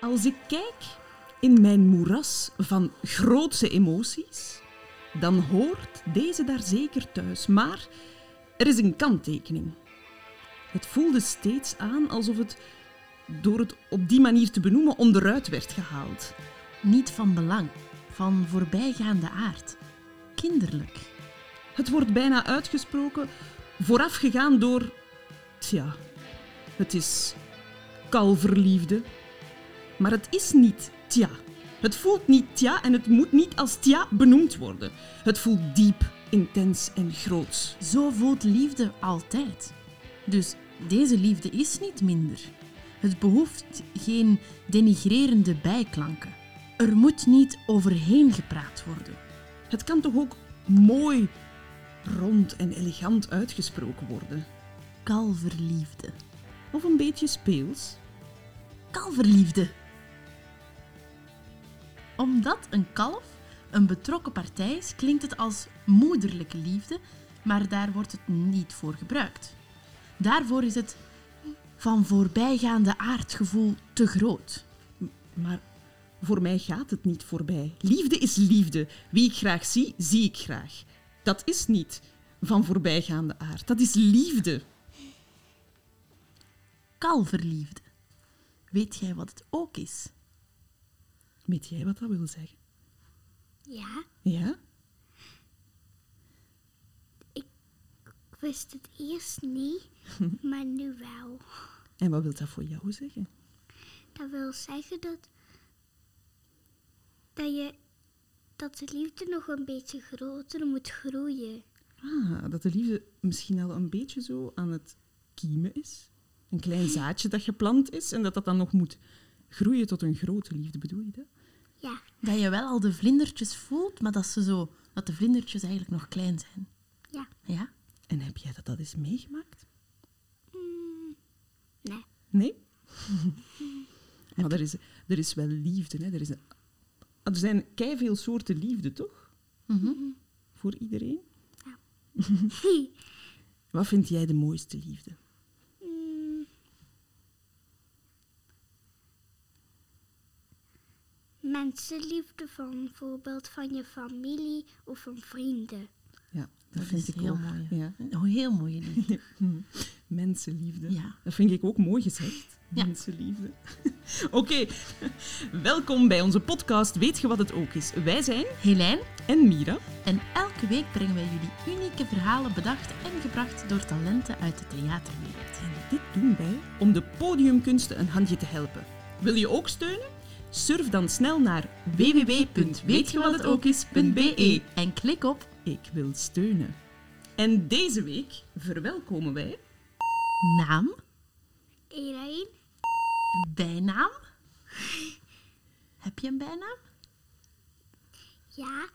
Als ik kijk in mijn moeras van grootse emoties, dan hoort deze daar zeker thuis. Maar er is een kanttekening. Het voelde steeds aan alsof het door het op die manier te benoemen onderuit werd gehaald. Niet van belang, van voorbijgaande aard. Kinderlijk. Het wordt bijna uitgesproken, voorafgegaan door. Tja, het is kalverliefde. Maar het is niet tja. Het voelt niet tja en het moet niet als tja benoemd worden. Het voelt diep, intens en groots. Zo voelt liefde altijd. Dus deze liefde is niet minder. Het behoeft geen denigrerende bijklanken. Er moet niet overheen gepraat worden. Het kan toch ook mooi, rond en elegant uitgesproken worden? Kalverliefde. Of een beetje speels? Kalverliefde. Omdat een kalf een betrokken partij is, klinkt het als moederlijke liefde, maar daar wordt het niet voor gebruikt. Daarvoor is het van voorbijgaande aardgevoel te groot. Maar voor mij gaat het niet voorbij. Liefde is liefde. Wie ik graag zie, zie ik graag. Dat is niet van voorbijgaande aard. Dat is liefde. Kalverliefde. Weet jij wat het ook is? Weet jij wat dat wil zeggen? Ja, Ja? ik wist het eerst niet, maar nu wel. En wat wil dat voor jou zeggen? Dat wil zeggen dat, dat je dat de liefde nog een beetje groter moet groeien. Ah, dat de liefde misschien al een beetje zo aan het kiemen is. Een klein zaadje dat geplant is en dat dat dan nog moet groeien tot een grote liefde, bedoel je dat? Ja, Dat je wel al de vlindertjes voelt, maar dat, ze zo, dat de vlindertjes eigenlijk nog klein zijn. ja. Ja? En heb jij dat dat eens meegemaakt? Mm, nee. Nee? maar er is, er is wel liefde. Hè? Er, is een, er zijn veel soorten liefde, toch? Mhm. Voor iedereen. Ja. Wat vind jij de mooiste liefde? Mensenliefde van bijvoorbeeld van je familie of van vrienden. Ja, dat, Dat vind is ik heel ook. mooi. Ja. Een heel mooie liefde. Mensenliefde. Ja. Dat vind ik ook mooi gezegd. Ja. Mensenliefde. Oké, welkom bij onze podcast Weet je wat het ook is? Wij zijn Helijn, en Mira. en elke week brengen wij jullie unieke verhalen bedacht en gebracht door talenten uit de theaterwereld. En dit doen wij om de podiumkunsten een handje te helpen. Wil je ook steunen? Surf dan snel naar www.weetjewathetokis.be. En klik op Ik wil steunen. En deze week verwelkomen wij naam, Iedereen? bijnaam. Heb je een bijnaam? Ja,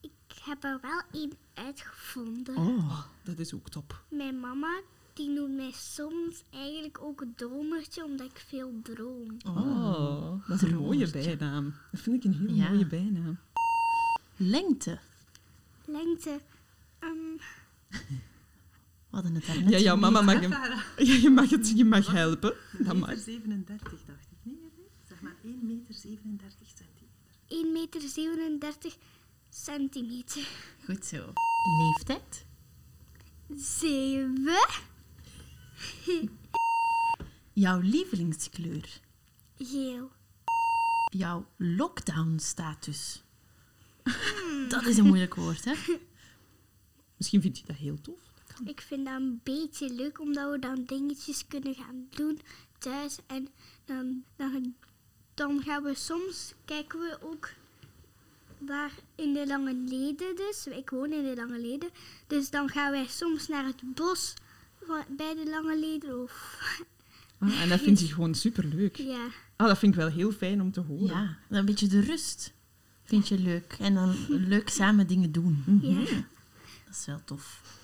ik heb er wel één uitgevonden. Oh, dat is ook top. Mijn mama die noemt mij soms eigenlijk ook een dromertje omdat ik veel droom. Oh, dat is een mooie bijnaam. Dat vind ik een heel Ja. mooie bijnaam. Lengte. Lengte. ehm, We hadden het daarnet Ja, over. mama mag, hem, ja, je mag, het, je mag helpen. Dat mag. meter 37, dacht ik. Nee, nee, zeg maar 1 meter 37 centimeter. 1 meter 37 centimeter. Goed zo. Leeftijd. 7. Jouw lievelingskleur. Geel. Jouw lockdown-status. Dat is een moeilijk woord, hè? Misschien vind je dat heel tof. Dat kan. Ik vind dat een beetje leuk omdat we dan dingetjes kunnen gaan doen thuis. En dan, dan, dan gaan we soms, kijken we ook waar in de Lange Leden dus. Ik woon in de Lange Leden. Dus dan gaan wij soms naar het bos bij de Lange Leden. Of, Ah, en dat vind je gewoon superleuk. ja. Ah, dat vind ik wel heel fijn om te horen. Ja, een beetje de rust vind je leuk. En dan leuk samen dingen doen. ja. Dat is wel tof.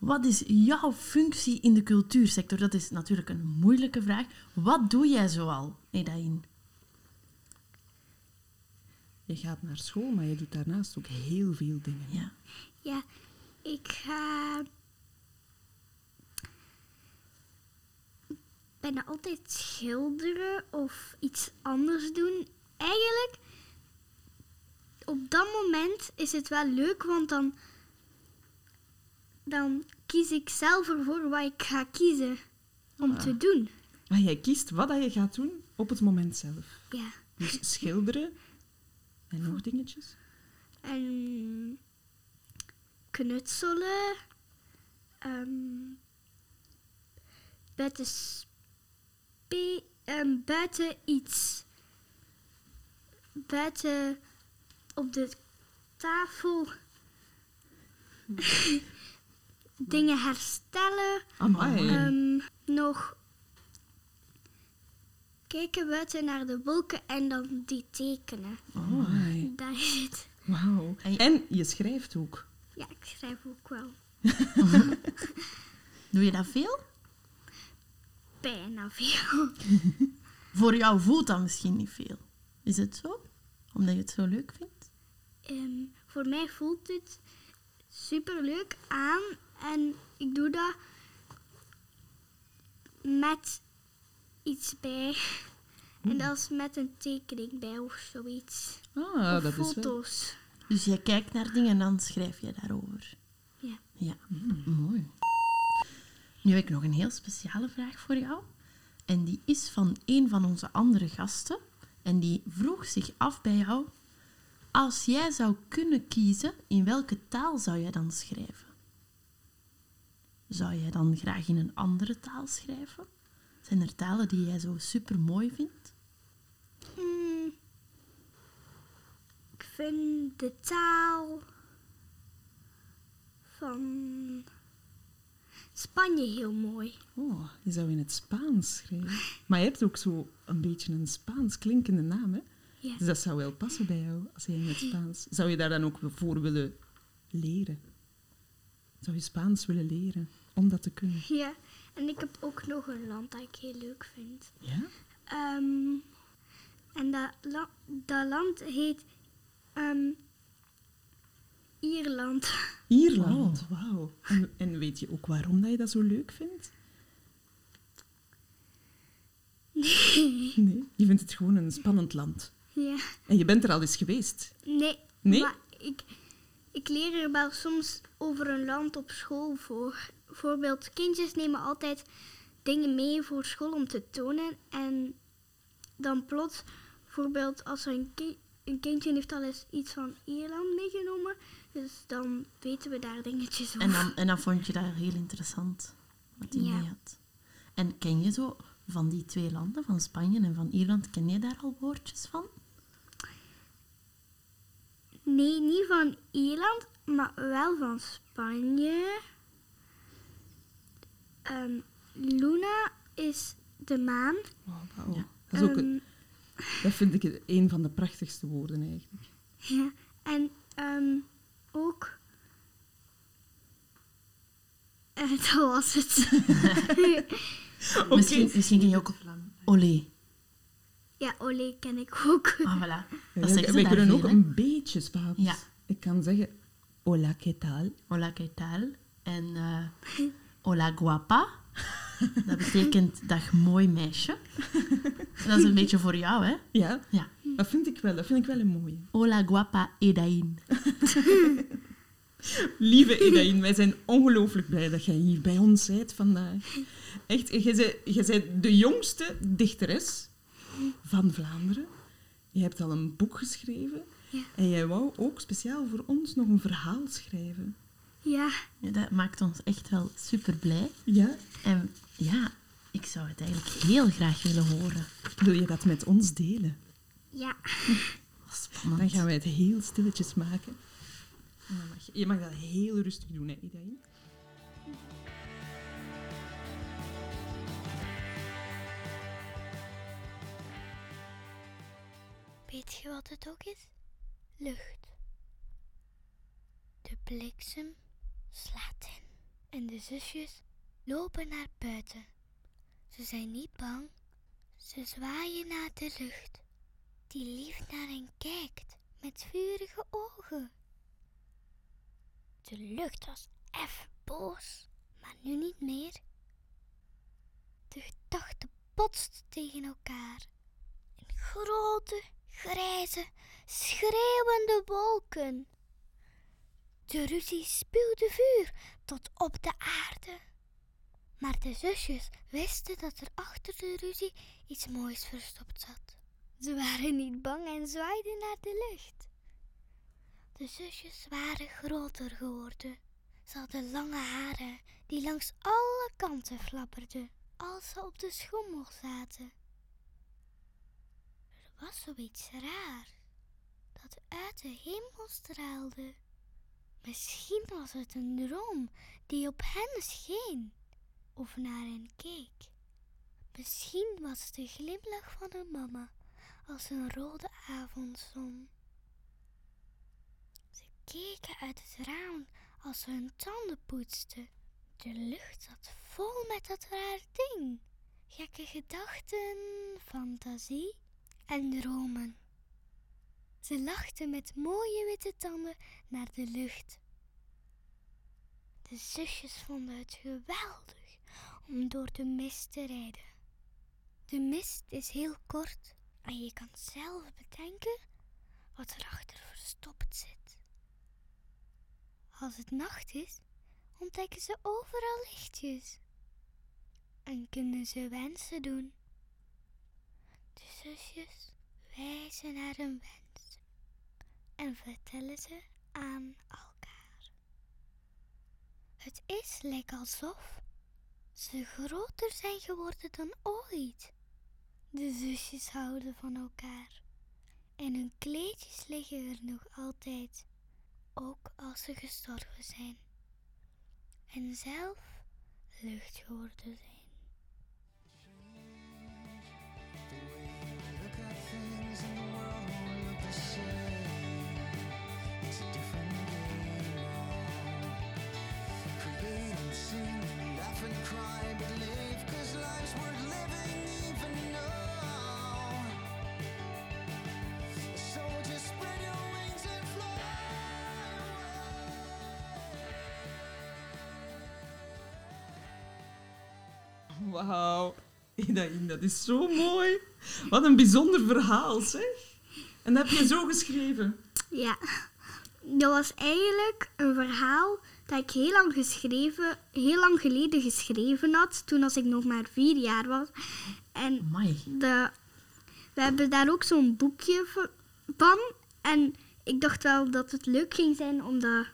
Wat is jouw functie in de cultuursector? Dat is natuurlijk een moeilijke vraag. Wat doe jij zoal, Edain? Je gaat naar school, maar je doet daarnaast ook heel veel dingen. Ja. Ja, ik ga bijna altijd schilderen of iets anders doen. Eigenlijk, op dat moment is het wel leuk, want dan, dan kies ik zelf ervoor wat ik ga kiezen om te doen. Maar jij kiest wat dat je gaat doen op het moment zelf. Ja. Dus schilderen en nog dingetjes. En knutselen. ehm, buiten, ehm, buiten iets. Buiten op de tafel. dingen herstellen. Amai. Ehm, nog kijken buiten naar de wolken en dan die tekenen. Amai. Daar is het. Wauw. En je- En je schrijft ook. Ja, ik schrijf ook wel. Doe je dat veel? Bijna veel. Voor jou voelt dat misschien niet veel. Is het zo? Omdat je het zo leuk vindt? Ehm, voor mij voelt het super leuk aan en ik doe dat met iets bij. En dat is met een tekening bij of zoiets. Ah, of dat is wel... foto's. Dus je kijkt naar dingen en dan schrijf je daarover. Ja. Ja, mooi. Nu heb ik nog een heel speciale vraag voor jou. En die is van een van onze andere gasten. En die vroeg zich af bij jou... Als jij zou kunnen kiezen, in welke taal zou jij dan schrijven? Zou jij dan graag in een andere taal schrijven? Zijn er talen die jij zo super mooi vindt? Hmm. Ik vind de taal van Spanje heel mooi. Oh, je zou in het Spaans schrijven. Maar je hebt ook zo een beetje een Spaans klinkende naam, hè? Ja. Dus dat zou wel passen bij jou, als jij in het Spaans... Zou je daar dan ook voor willen leren? Zou je Spaans willen leren, om dat te kunnen? Ja, en ik heb ook nog een land dat ik heel leuk vind. Ja? Ehm, en dat, la- dat land heet ehm, Ierland. Ierland, wauw. En, en weet je ook waarom dat je dat zo leuk vindt? Nee. Je vindt het gewoon een spannend land. ja, En je bent er al eens geweest. nee. Nee? Maar ik, ik leer er wel soms over een land op school voor. Bijvoorbeeld, kindjes nemen altijd dingen mee voor school om te tonen. En dan plots, bijvoorbeeld als er een, ki- een kindje heeft al eens iets van Ierland meegenomen. Dus dan weten we daar dingetjes over. En dan, en dan vond je dat heel interessant, wat hij Ja. mee had. En ken je zo van die twee landen, van Spanje en van Ierland, ken je daar al woordjes van? Nee, niet van Ierland, maar wel van Spanje. Ehm, Luna is de maan. Oh, wauw. Ja. Dat, is ook Ehm, een- dat vind ik een van de prachtigste woorden eigenlijk. ja, en ehm, ook. En dat was het. Misschien, misschien ken je ook olé. ja, Olé ken ik ook. Ah, voilà. Ja, Dat ze wij kunnen veel, ook een beetje Spaans. Ja. Ik kan zeggen, hola, ¿qué tal? Hola, ¿qué tal? En eh, hola, guapa. Dat betekent dag mooi meisje. Dat is een beetje voor jou, hè? Ja, Ja. Dat vind ik wel. Dat vind ik wel een mooie. Hola, guapa, Edain. Lieve Edain, wij zijn ongelooflijk blij dat jij hier bij ons bent vandaag. Echt, jij bent, de jongste dichteres van Vlaanderen. Je hebt al een boek geschreven. Ja. En jij wou ook speciaal voor ons nog een verhaal schrijven. Ja, Ja, dat maakt ons echt wel super blij. Ja? En ja, ik zou het eigenlijk heel graag willen horen. Wil je dat met ons delen? Ja. Spannend. Dan gaan wij het heel stilletjes maken. En dan mag je, je mag dat heel rustig doen, hè, Edain? Weet je wat het ook is? Lucht. De bliksem slaat in. En de zusjes lopen naar buiten. Ze zijn niet bang. Ze zwaaien naar de lucht. Die lief naar hen kijkt met vurige ogen. De lucht was even boos, maar nu niet meer. De gedachte botsten tegen elkaar. In grote, grijze, schreeuwende wolken. De ruzie spuwde vuur tot op de aarde. Maar de zusjes wisten dat er achter de ruzie iets moois verstopt zat. Ze waren niet bang en zwaaiden naar de lucht. De zusjes waren groter geworden. Ze hadden lange haren die langs alle kanten flapperden als ze op de schommel zaten. Er was zoiets raar dat uit de hemel straalde. Misschien was het een droom die op hen scheen of naar hen keek. Misschien was het de glimlach van hun mama als een rode avondzon. Ze keken uit het raam als ze hun tanden poetsten. De lucht zat vol met dat raar ding. Gekke gedachten, fantasie en dromen. Ze lachten met mooie witte tanden naar de lucht. De zusjes vonden het geweldig om door de mist te rijden. De mist is heel kort en je kan zelf bedenken wat erachter verstopt zit. Als het nacht is, ontdekken ze overal lichtjes en kunnen ze wensen doen. De zusjes wijzen naar een wens en vertellen ze aan elkaar. Het is lijkt alsof ze groter zijn geworden dan ooit. De zusjes houden van elkaar en hun kleedjes liggen er nog altijd, ook als ze gestorven zijn en zelf lucht geworden zijn. Wauw. Idaïn, dat is zo mooi. Wat een bijzonder verhaal, zeg. En dat heb je zo geschreven. Ja, dat was eigenlijk een verhaal dat ik heel lang, geschreven, heel lang geleden geschreven had, toen als ik nog maar vier jaar was. En de, we hebben daar ook zo'n boekje van. En ik dacht wel dat het leuk ging zijn om dat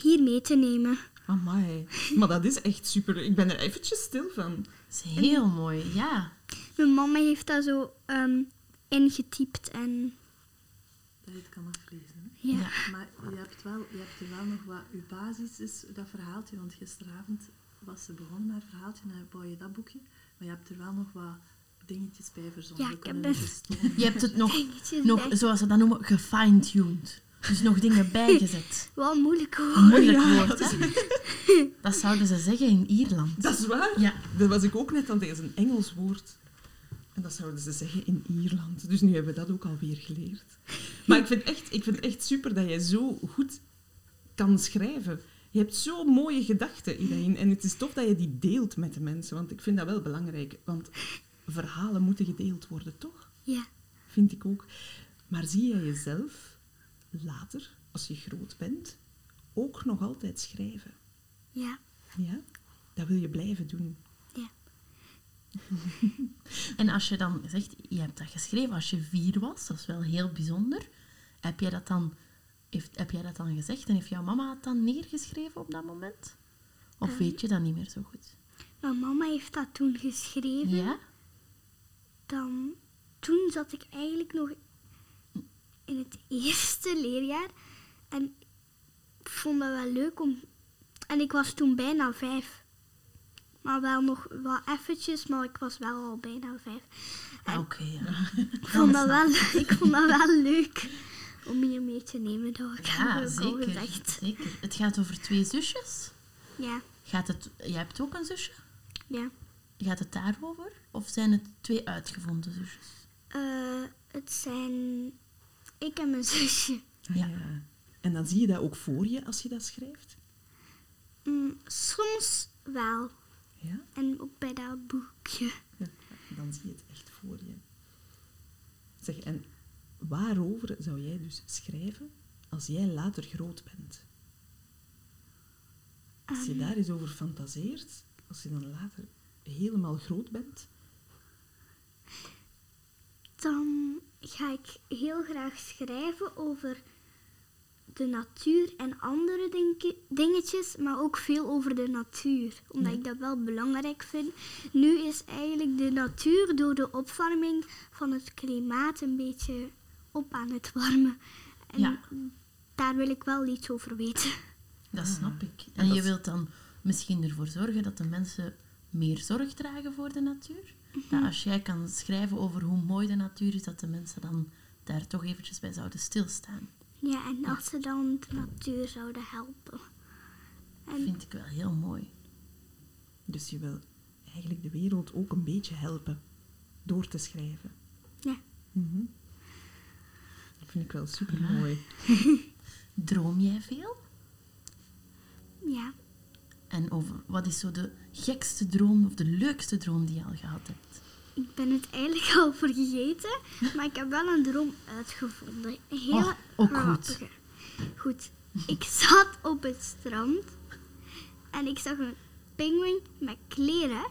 hier mee te nemen. Amai. Maar dat is echt super. Ik ben er eventjes stil van. Dat is heel mooi, ja. Mijn mama heeft dat zo ehm, ingetypt en Dat je het kan aflezen. Hè? ja. Ja. Maar je hebt, wel, je hebt er wel nog wat... Je basis is dat verhaaltje, want gisteravond was ze begonnen met het verhaaltje en dan bouw je dat boekje. Maar je hebt er wel nog wat dingetjes bij verzonnen. Ja, ik heb. Je hebt het nog, nog zoals ze dat noemen, gefine-tuned. Dus nog dingen bijgezet. Wel moeilijk hoor. Een moeilijk Ja, woord, hè? Dat zouden ze zeggen in Ierland. Dat is waar. Ja. Dat was ik ook net aan het is een Engels woord. En dat zouden ze zeggen in Ierland. Dus nu hebben we dat ook alweer geleerd. Maar ik vind echt, ik vind echt super dat jij zo goed kan schrijven. Je hebt zo mooie gedachten, Idaïn. En het is tof dat je die deelt met de mensen. Want ik vind dat wel belangrijk. Want verhalen moeten gedeeld worden, toch? Ja. Vind ik ook. Maar zie jij jezelf later, als je groot bent, ook nog altijd schrijven? Ja. Ja? Dat wil je blijven doen. Ja. En als je dan zegt, je hebt dat geschreven als je vier was, dat is wel heel bijzonder. Heb jij dat dan, heeft, heb jij dat dan gezegd en heeft jouw mama het dan neergeschreven op dat moment? Of weet je dat niet meer zo goed? Mijn mama heeft dat toen geschreven. Ja? Dan, toen zat ik eigenlijk nog in het eerste leerjaar. En ik vond dat wel leuk om... En ik was toen bijna vijf. Maar wel nog wel eventjes, maar ik was wel al bijna vijf. Ah, Oké, ja. Ik vond, dat wel, ik vond dat wel leuk om hier mee te nemen. Dat Ja, ik al zeker, gezegd. zeker. Het gaat over twee zusjes. Ja, Gaat het, jij hebt ook een zusje? ja. Gaat het daarover? Of zijn het twee uitgevonden zusjes? Eh, het zijn ik en mijn zusje. Ja. ja. En dan zie je dat ook voor je als je dat schrijft? Mm, soms wel. Ja? En ook bij dat boekje. ja. dan zie je het echt voor je. Zeg, en waarover zou jij dus schrijven als jij later groot bent? Als je Ehm. daar eens over fantaseert, als je dan later helemaal groot bent, Dan ga ik heel graag schrijven over de natuur en andere dinge- dingetjes, maar ook veel over de natuur, omdat Ja. ik dat wel belangrijk vind. Nu is eigenlijk de natuur door de opwarming van het klimaat een beetje op aan het warmen. En Ja. daar wil ik wel iets over weten. Dat snap ik. En dat je wilt dan misschien ervoor zorgen dat de mensen meer zorg dragen voor de natuur? Dat als jij kan schrijven over hoe mooi de natuur is, dat de mensen dan daar toch eventjes bij zouden stilstaan. Ja, en dat ze dan de natuur zouden helpen. Dat En vind ik wel heel mooi. dus je wil eigenlijk de wereld ook een beetje helpen door te schrijven. ja, Mhm. Dat vind ik wel super mooi. Droom jij veel? ja. En over wat is zo de gekste droom of de leukste droom die je al gehad hebt? Ik ben het eigenlijk al vergeten, maar ik heb wel een droom uitgevonden. Hele Oh, ook grappige. Goed, ik zat op het strand en ik zag een pinguïn met kleren.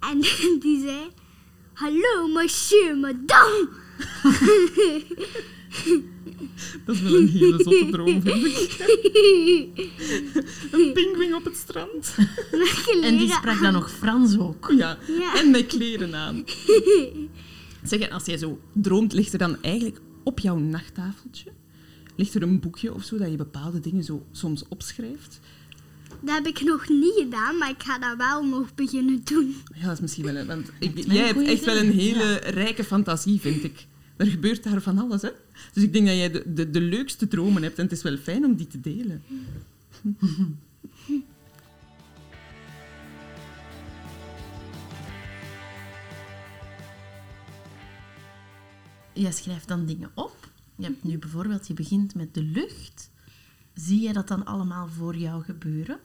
En die zei, hallo monsieur, madame. Dat is wel een hele zotte droom, vind ik. Een pinguïn op het strand. En die sprak dan nog Frans ook. Ja, Ja. en met kleren aan. Zeg, en als jij zo droomt, ligt er dan eigenlijk op jouw nachttafeltje ligt er een boekje of zo dat je bepaalde dingen zo soms opschrijft? Dat heb ik nog niet gedaan, maar ik ga dat wel nog beginnen doen. Ja, dat is misschien wel... een- Want ik, jij hebt echt wel een hele rijke fantasie, vind ik. Er gebeurt daar van alles, hè? Dus ik denk dat jij de, de, de leukste dromen hebt en het is wel fijn om die te delen. Je schrijft dan dingen op. Je hebt nu bijvoorbeeld, je begint met de lucht. Zie je dat dan allemaal voor jou gebeuren?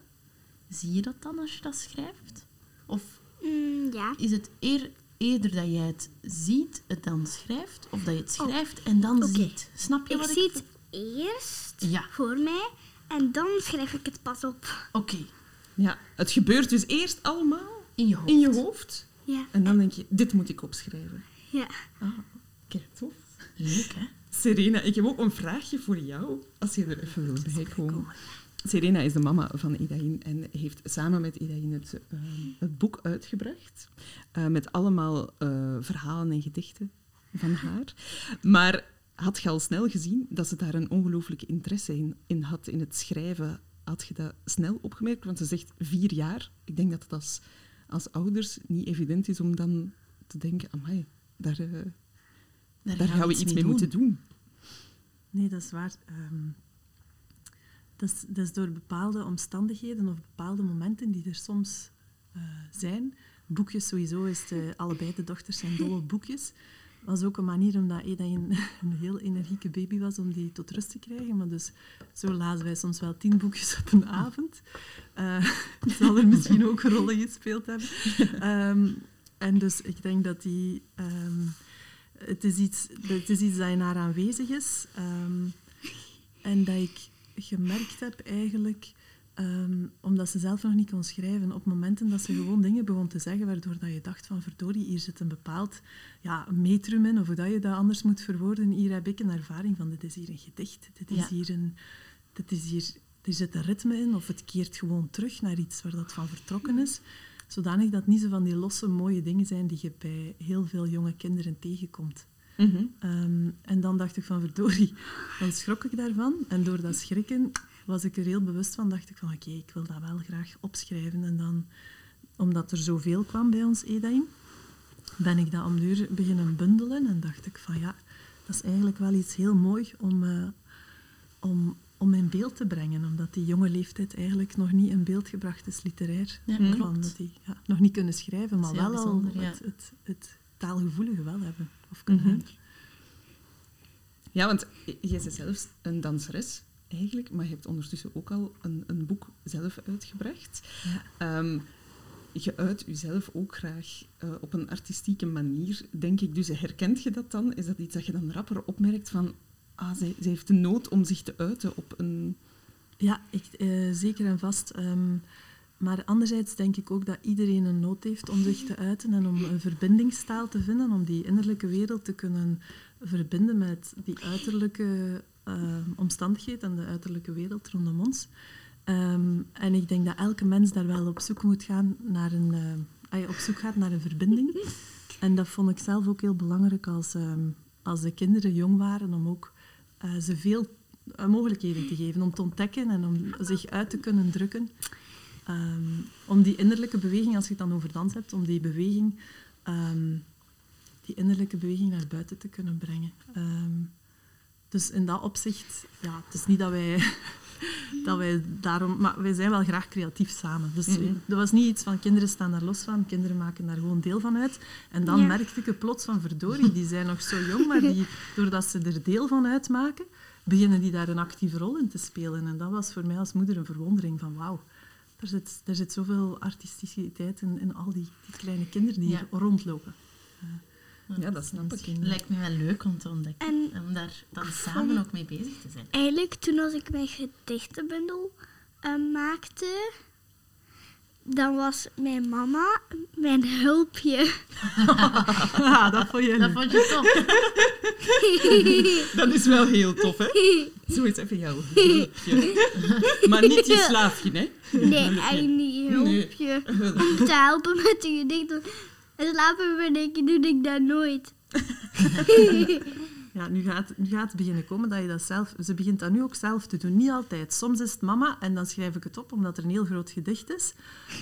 Zie je dat dan als je dat schrijft? Of Mm, ja. is het eer, eerder dat jij het ziet, het dan schrijft? Of dat je het Oh, schrijft en dan ziet? Snap je Ik wat zie ik... het eerst Ja. voor mij en dan schrijf ik het pas op. Oké, Ja, het gebeurt dus eerst allemaal in je hoofd. in je hoofd. Ja, En dan denk je, dit moet ik opschrijven. ja. Ah, kijk, tof. Leuk, hè? Serena, ik heb ook een vraagje voor jou, als je er even wil bij komen. Serena is de mama van Idaïn en heeft samen met Idaïn het, eh, het boek uitgebracht. eh, met allemaal eh, verhalen en gedichten van haar. Maar had je al snel gezien dat ze daar een ongelooflijke interesse in, in had, in het schrijven? Had je dat snel opgemerkt? Want ze zegt vier jaar. Ik denk dat het als, als ouders niet evident is om dan te denken, amai, daar, eh, daar gaan we iets mee moeten doen. Nee, dat is waar. Ehm, dat, is, dat door bepaalde omstandigheden of bepaalde momenten die er soms eh, zijn. Boekjes sowieso is allebei de dochters zijn dol op boekjes. was ook een manier omdat Eda een, een heel energieke baby was om die tot rust te krijgen. Maar dus zo lazen wij soms wel tien boekjes op een avond. Eh dat zal er misschien ook een rol gespeeld hebben. Ehm, en dus ik denk dat die... ehm, het, is iets, het is iets dat in haar aanwezig is. ehm, en dat ik gemerkt heb eigenlijk... ehm, omdat ze zelf nog niet kon schrijven, op momenten dat ze gewoon dingen begon te zeggen, waardoor dat je dacht van verdorie, hier zit een bepaald ja, metrum in, of hoe dat je dat anders moet verwoorden. Hier heb ik een ervaring van, dit is hier een gedicht, dit is Ja. hier een... Dit is hier, er zit een ritme in, of het keert gewoon terug naar iets waar dat van vertrokken is. Zodanig dat het niet zo van die losse, mooie dingen zijn die je bij heel veel jonge kinderen tegenkomt. Mhm. Ehm, en dan dacht ik van verdorie, dan schrok ik daarvan. En door dat schrikken was ik er heel bewust van, dacht ik van oké, ik wil dat wel graag opschrijven. En dan, omdat er zoveel kwam bij ons Edain, ben ik dat om de uur beginnen bundelen. En dacht ik van ja, dat is eigenlijk wel iets heel mooi om, eh, om, om in beeld te brengen. Omdat die jonge leeftijd eigenlijk nog niet in beeld gebracht is, literair. Ja, Van klopt. dat die ja, nog niet kunnen schrijven, maar wel al ja. het, het, het taalgevoelige wel hebben. Of kunnen Mhm. hebben. Ja, want je bent zelfs een danseres eigenlijk, maar je hebt ondertussen ook al een, een boek zelf uitgebracht. Ja. Ehm, je uit jezelf ook graag eh, op een artistieke manier, denk ik. Dus herkent je dat dan? Is dat iets dat je dan rapper opmerkt van... Ah, zij, zij heeft de nood om zich te uiten op een... Ja, echt, eh, zeker en vast. Ehm, maar anderzijds denk ik ook dat iedereen een nood heeft om zich te uiten en om een verbindingstaal te vinden, om die innerlijke wereld te kunnen verbinden met die uiterlijke eh, omstandigheid en de uiterlijke wereld rondom ons. Ehm, en ik denk dat elke mens daar wel op zoek moet gaan naar een, eh, op zoek gaat naar een verbinding. En dat vond ik zelf ook heel belangrijk als, ehm, als de kinderen jong waren, om ook eh, ze veel mogelijkheden te geven om te ontdekken en om zich uit te kunnen drukken. Ehm, om die innerlijke beweging, als je het dan over dans hebt, om die beweging, ehm, die innerlijke beweging naar buiten te kunnen brengen. Ehm, dus in dat opzicht, ja, het is niet dat wij, dat wij daarom... Maar wij zijn wel graag creatief samen. Dus Mhm. dat was niet iets van kinderen staan daar los van, kinderen maken daar gewoon deel van uit. En dan Ja. merkte ik het plots van verdorie, die zijn nog zo jong, maar die, doordat ze er deel van uitmaken, beginnen die daar een actieve rol in te spelen. En dat was voor mij als moeder een verwondering van wauw, er zit, er zit zoveel artisticiteit in, in al die, die kleine kinderen die Ja. hier rondlopen. Ja, dat snap ik. Danskinderen. Lijkt me wel leuk om te ontdekken. En En om daar dan samen ook mee bezig te zijn. eigenlijk, toen als ik mijn gedichtenbundel eh, maakte, dan was mijn mama mijn hulpje. Ah, dat vond je Dat vond je tof. Dat is wel heel tof, hè? Zoiets even jouw hulpje. Maar niet je slaafje, hè? Nee, eigenlijk niet hulpje. Om te helpen met de gedichten. En slapen ben ik, doe ik dat nooit. Ja, nu gaat, nu gaat het beginnen komen dat je dat zelf... Ze begint dat nu ook zelf te doen. Niet altijd. Soms is het mama en dan schrijf ik het op omdat er een heel groot gedicht is.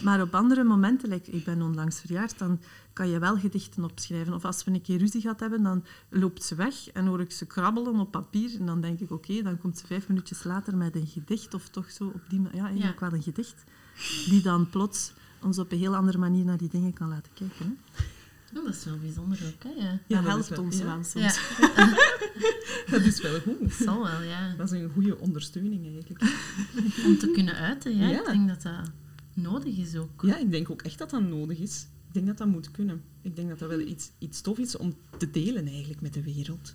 Maar op andere momenten, like, ik ben onlangs verjaard, dan kan je wel gedichten opschrijven. Of als we een keer ruzie gehad hebben, dan loopt ze weg en hoor ik ze krabbelen op papier. En dan denk ik, oké, dan komt ze vijf minuutjes later met een gedicht of toch zo op die... Ja, eigenlijk wel een gedicht. Die dan plots ons op een heel andere manier naar die dingen kan laten kijken. Hè. Oh, dat is wel bijzonder ook, hè? Ja. Ja, dat helpt wel- ons ja. wel soms. Ja, Dat is wel goed. dat zal wel, ja. Dat is een goede ondersteuning, eigenlijk. Om te kunnen uiten, ja. Ik denk dat dat nodig is ook. Ja, ik denk ook echt dat dat nodig is. Ik denk dat dat moet kunnen. Ik denk dat dat wel iets, iets tof is om te delen eigenlijk met de wereld.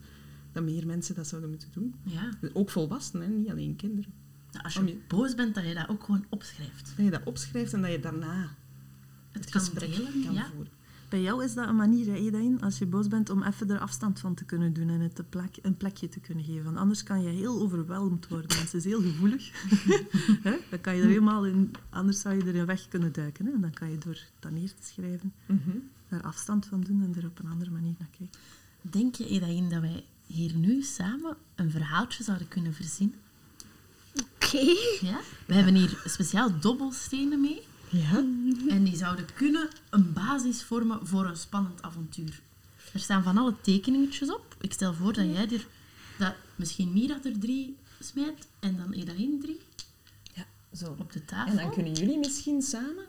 Dat meer mensen dat zouden moeten doen. Ja. Ook volwassenen, hè? niet alleen kinderen. Nou, Als je je- boos bent, dat je dat ook gewoon opschrijft. Dat je dat opschrijft en dat je daarna Het het kan gesprek delen, kan ja. voeren. Bij jou is dat een manier, hè, Edain, als je boos bent, om even er afstand van te kunnen doen en het een, plek, een plekje te kunnen geven. Want anders kan je heel overweldigd worden. Want ze is heel gevoelig. Hè? dan kan je er helemaal in... Anders zou je er in weg kunnen duiken. Hè? En dan kan je door dat neer te schrijven, Mhm. daar afstand van doen en er op een andere manier naar kijken. Denk je, Edain, dat wij hier nu samen een verhaaltje zouden kunnen verzinnen? Oké. Ja? We hebben hier speciaal dobbelstenen mee. Ja? En die zouden kunnen een basis vormen voor een spannend avontuur. Er staan van alle tekeningetjes op. Ik stel voor dat jij er... Dat misschien Mira er drie smijt en dan Edain drie Ja, zo. op de tafel. En dan kunnen jullie misschien samen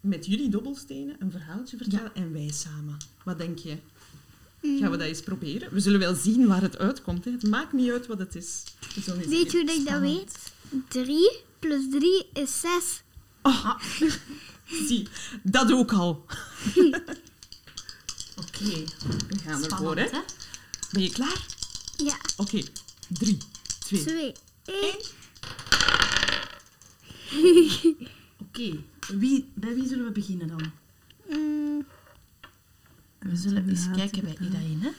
met jullie dobbelstenen een verhaaltje vertellen en wij samen. Wat denk je? Gaan we dat eens proberen? We zullen wel zien waar het uitkomt. Hè. Het maakt niet uit wat het is. Zullen eens Weet je hoe ik dat weet? 3 plus 3 is 6. Zie, dat ook al. Oké. We gaan ervoor, hè? hè? Ben je klaar? Ja, Oké. Drie, twee. 2, 1. Oké. Wie, bij wie zullen we beginnen dan? Mm, We zullen eens kijken bij. Edain, hè?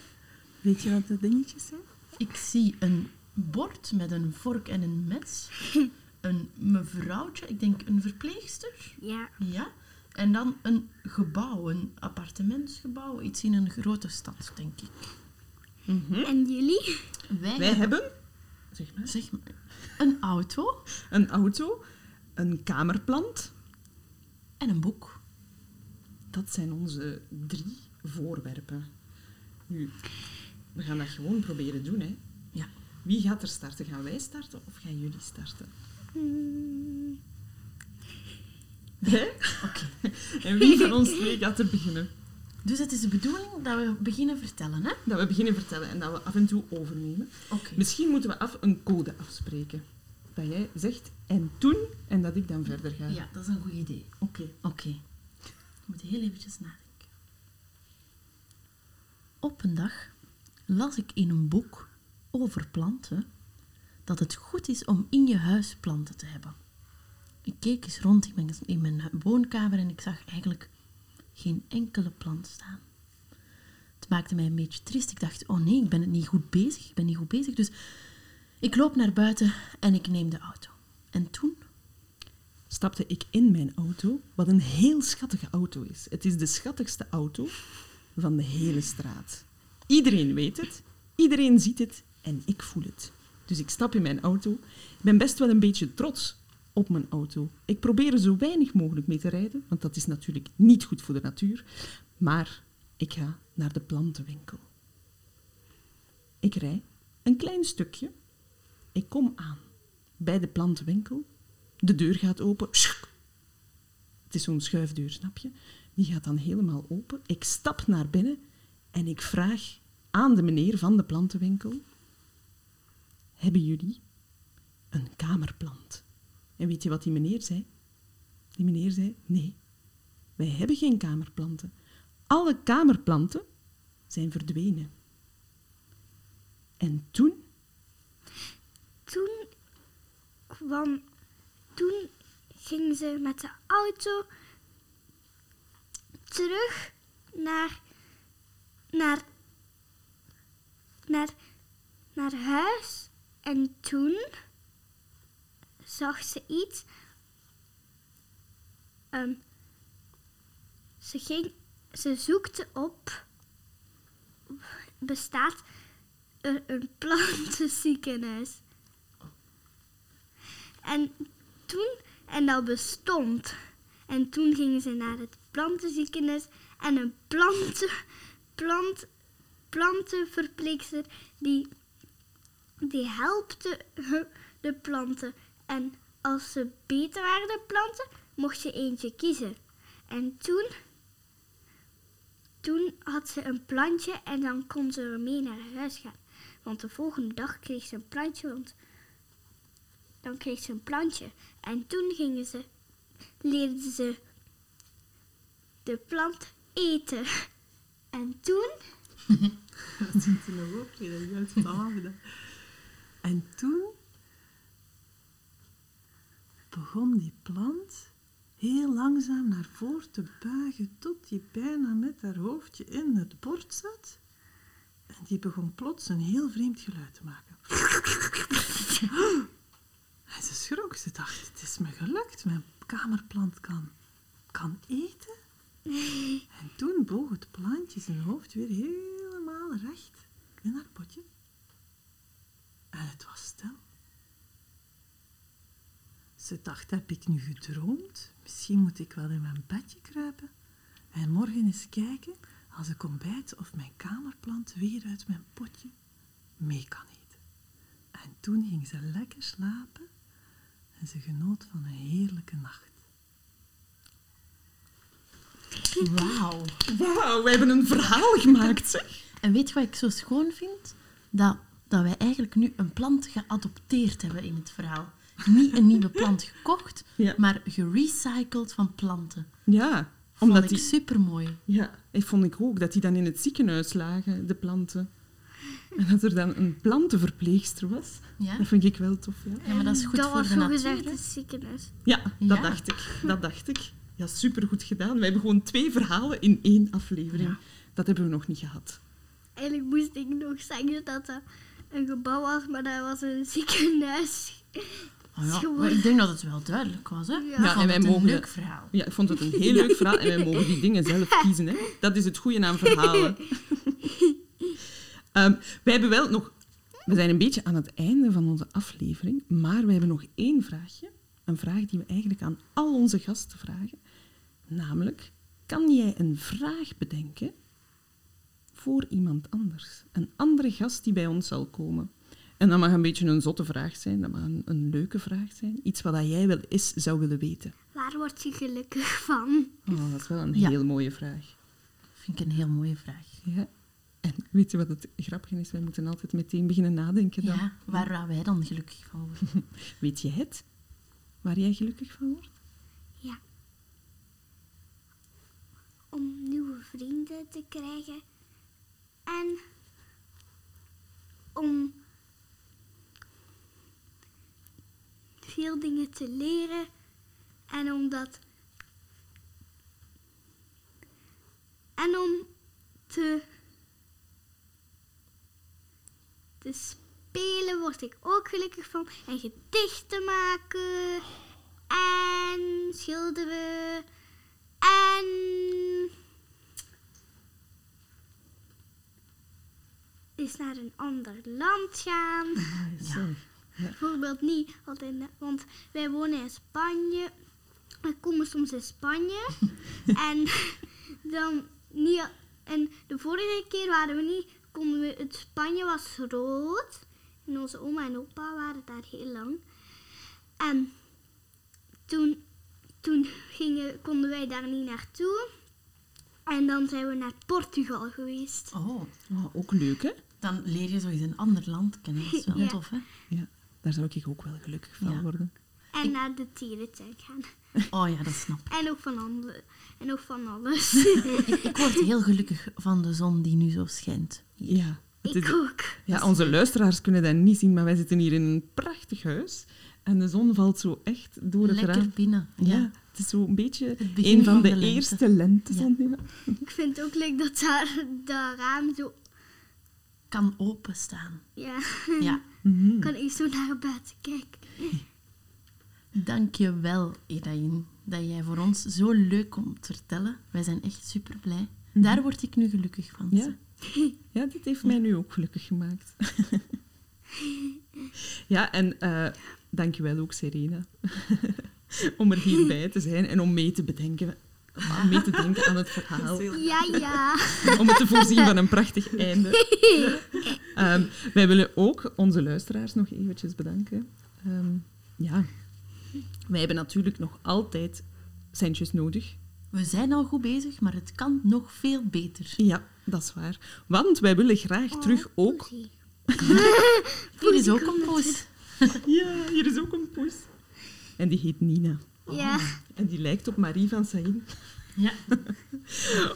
Weet je wat de dingetjes zijn? Ik zie een bord met een vork en een mes. Een mevrouwtje, ik denk een verpleegster. ja. Ja. En dan een gebouw, een appartementsgebouw. Iets in een grote stad, denk ik. Mhm. En jullie? Wij, Wij hebben zeg maar, zeg maar, een auto een auto, een kamerplant. en een boek. Dat zijn onze drie voorwerpen. Nu, we gaan dat gewoon proberen doen, hè. Ja. Wie gaat er starten? Gaan wij starten of gaan jullie starten? Mm, Hè? Oké. En wie van ons twee gaat er beginnen? Dus het is de bedoeling dat we beginnen vertellen, hè? Dat we beginnen vertellen en dat we af en toe overnemen. Oké. Misschien moeten we af een code afspreken. Dat jij zegt en toen en dat ik dan verder ga. Ja, dat is een goed idee. Oké. Oké. heel eventjes nadenken. Op een dag las ik in een boek over planten dat het goed is om in je huis planten te hebben. Ik keek eens rond in mijn, in mijn woonkamer en ik zag eigenlijk geen enkele plant staan. Het maakte mij een beetje triest. Ik dacht, oh nee, ik ben het niet goed bezig. Ik ben niet goed bezig. Dus ik loop naar buiten en ik neem de auto. En toen Stapte ik in mijn auto, wat een heel schattige auto is. Het is de schattigste auto van de hele straat. Iedereen weet het, iedereen ziet het en ik voel het. Dus ik stap in mijn auto. Ik ben best wel een beetje trots op mijn auto. Ik probeer er zo weinig mogelijk mee te rijden, want dat is natuurlijk niet goed voor de natuur. Maar ik ga naar de plantenwinkel. Ik rij een klein stukje. Ik kom aan bij de plantenwinkel. De deur gaat open. Het is zo'n schuifdeur, snap je? Die gaat dan helemaal open. Ik stap naar binnen en ik vraag aan de meneer van de plantenwinkel: Hebben jullie een kamerplant? En weet je wat die meneer zei? Die meneer zei: Nee, wij hebben geen kamerplanten. Alle kamerplanten zijn verdwenen. En toen Toen kwam... Toen gingen ze met de auto terug naar... Naar... Naar... Naar huis. En toen zag ze iets. Ehm, ze ging... Ze zoekte op... Bestaat er een plantenziekenhuis. En toen, en dat bestond. En toen gingen ze naar het plantenziekenhuis en een planten, plant, plantenverpleegster die, die helpte de planten. En als ze beter waren, de planten, mocht je eentje kiezen. En toen, toen had ze een plantje en dan kon ze ermee naar huis gaan. Want de volgende dag kreeg ze een plantje, want dan kreeg ze een plantje. En toen gingen ze, leerden ze de plant eten. En toen, Dat zit er nog op, gedaan. En toen begon die plant heel langzaam naar voren te buigen tot die bijna met haar hoofdje in het bord zat. En die begon plots een heel vreemd geluid te maken. En ze schrok. Ze dacht, het is me gelukt. Mijn kamerplant kan, kan eten. En toen boog het plantje zijn hoofd weer helemaal recht in haar potje. En het was stil. Ze dacht, heb ik nu gedroomd? Misschien moet ik wel in mijn bedje kruipen. En morgen eens kijken, als ik ontbijt, of mijn kamerplant weer uit mijn potje mee kan eten. En toen ging ze lekker slapen en ze genoot van een heerlijke nacht. Wauw. Wauw, we hebben een verhaal gemaakt, zeg. En weet je wat ik zo schoon vind? Dat, dat wij eigenlijk nu een plant geadopteerd hebben in het verhaal. Niet een nieuwe plant gekocht, Ja. maar gerecycled van planten. Ja, Vond omdat ik die... supermooi. Ja, ik vond ik ook dat die dan in het ziekenhuis lagen, de planten. En dat er dan een plantenverpleegster was. Ja? Dat vind ik wel tof, ja. ja, maar dat is goed dat voor was de natuur. gezegd het ziekenhuis. Ja, dat Ja. dacht ik. Dat dacht ik. Ja, supergoed gedaan. We hebben gewoon twee verhalen in één aflevering. Ja. Dat hebben we nog niet gehad. Eigenlijk moest ik nog zeggen dat dat een gebouw was, maar dat was een ziekenhuis. Oh ja, maar ik denk dat het wel duidelijk was. Hè? Ja. Ik Ja, vond en wij het een mogen leuk verhaal. Ja, ik vond het een heel leuk verhaal en wij mogen die dingen zelf kiezen. Hè. Dat is het goede aan verhalen. Ehm, wij hebben wel nog... We zijn een beetje aan het einde van onze aflevering, maar we hebben nog één vraagje. Een vraag die we eigenlijk aan al onze gasten vragen. Namelijk, kan jij een vraag bedenken voor iemand anders? Een andere gast die bij ons zal komen. En dat mag een beetje een zotte vraag zijn, dat mag een, een leuke vraag zijn. Iets wat jij wel eens zou willen weten. Waar word je gelukkig van? Oh, dat is wel een Ja. heel mooie vraag. Vind ik een heel mooie vraag. Ja. En weet je wat het grappige is? Wij moeten altijd meteen beginnen nadenken dan. Ja, waar wij dan gelukkig van worden? Weet je het? Waar jij gelukkig van wordt? Ja. vrienden te krijgen. En om veel dingen te leren. En om dat. En om te. te spelen word ik ook gelukkig van. En gedichten maken. En schilderen. En. Eens naar een ander land gaan. Zo. Bijvoorbeeld niet altijd, want wij wonen in Spanje. We komen soms in Spanje. en dan niet. En de vorige keer waren we niet. Konden we, het Spanje was groot. En onze oma en opa waren daar heel lang. En toen, toen gingen, konden wij daar niet naartoe. En dan zijn we naar Portugal geweest. Oh, Oh, ook leuk, hè? Dan leer je zo eens een ander land kennen. Dat is wel Ja. tof, hè? Ja, daar zou ik ook wel gelukkig van Ja. worden. En naar de dierentuin gaan. Oh ja, dat snap ik. En nog van, andere, en nog van alles. Ik word heel gelukkig van de zon die nu zo schijnt. Ja. Het ik is, ook. ja, onze luisteraars kunnen dat niet zien, maar wij zitten hier in een prachtig huis. En de zon valt zo echt door het Lekker raam. binnen. Ja. Ja. het is zo een beetje begin een van van de, de lente. eerste lentezon. Ja. Ik vind het ook leuk dat daar dat raam zo... Kan openstaan. Ja, Ja. Mhm. kan ik zo naar buiten kijken. Dank je wel, Edain, dat jij voor ons zo leuk komt te vertellen. Wij zijn echt super blij. Daar word ik nu gelukkig van. Ja. ja, dit heeft mij nu ook gelukkig gemaakt. ja, en eh dankjewel ook, Serena, om er hierbij te zijn en om mee te bedenken. Om mee te denken aan het verhaal. Ja, ja. om het te voorzien van een prachtig einde. Ehm, wij willen ook onze luisteraars nog eventjes bedanken. Ehm, ja, wij hebben natuurlijk nog altijd centjes nodig. We zijn al goed bezig, maar het kan nog veel beter. Ja, dat is waar. Want wij willen graag terug ook... Hier is ook een poes. Ja, hier is ook een poes. En die heet Nina. Ja. En die lijkt op Marie van Saïn. Ja.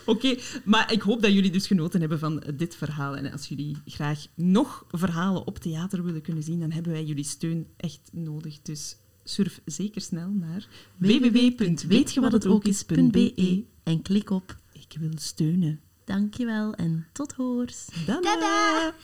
Oké, maar ik hoop dat jullie dus genoten hebben van dit verhaal. En als jullie graag nog verhalen op theater willen kunnen zien, dan hebben wij jullie steun echt nodig. Dus surf zeker snel naar www.weetjewathetookies.be en klik op Ik wil steunen. Dankjewel en tot hoors. Tada! Tada!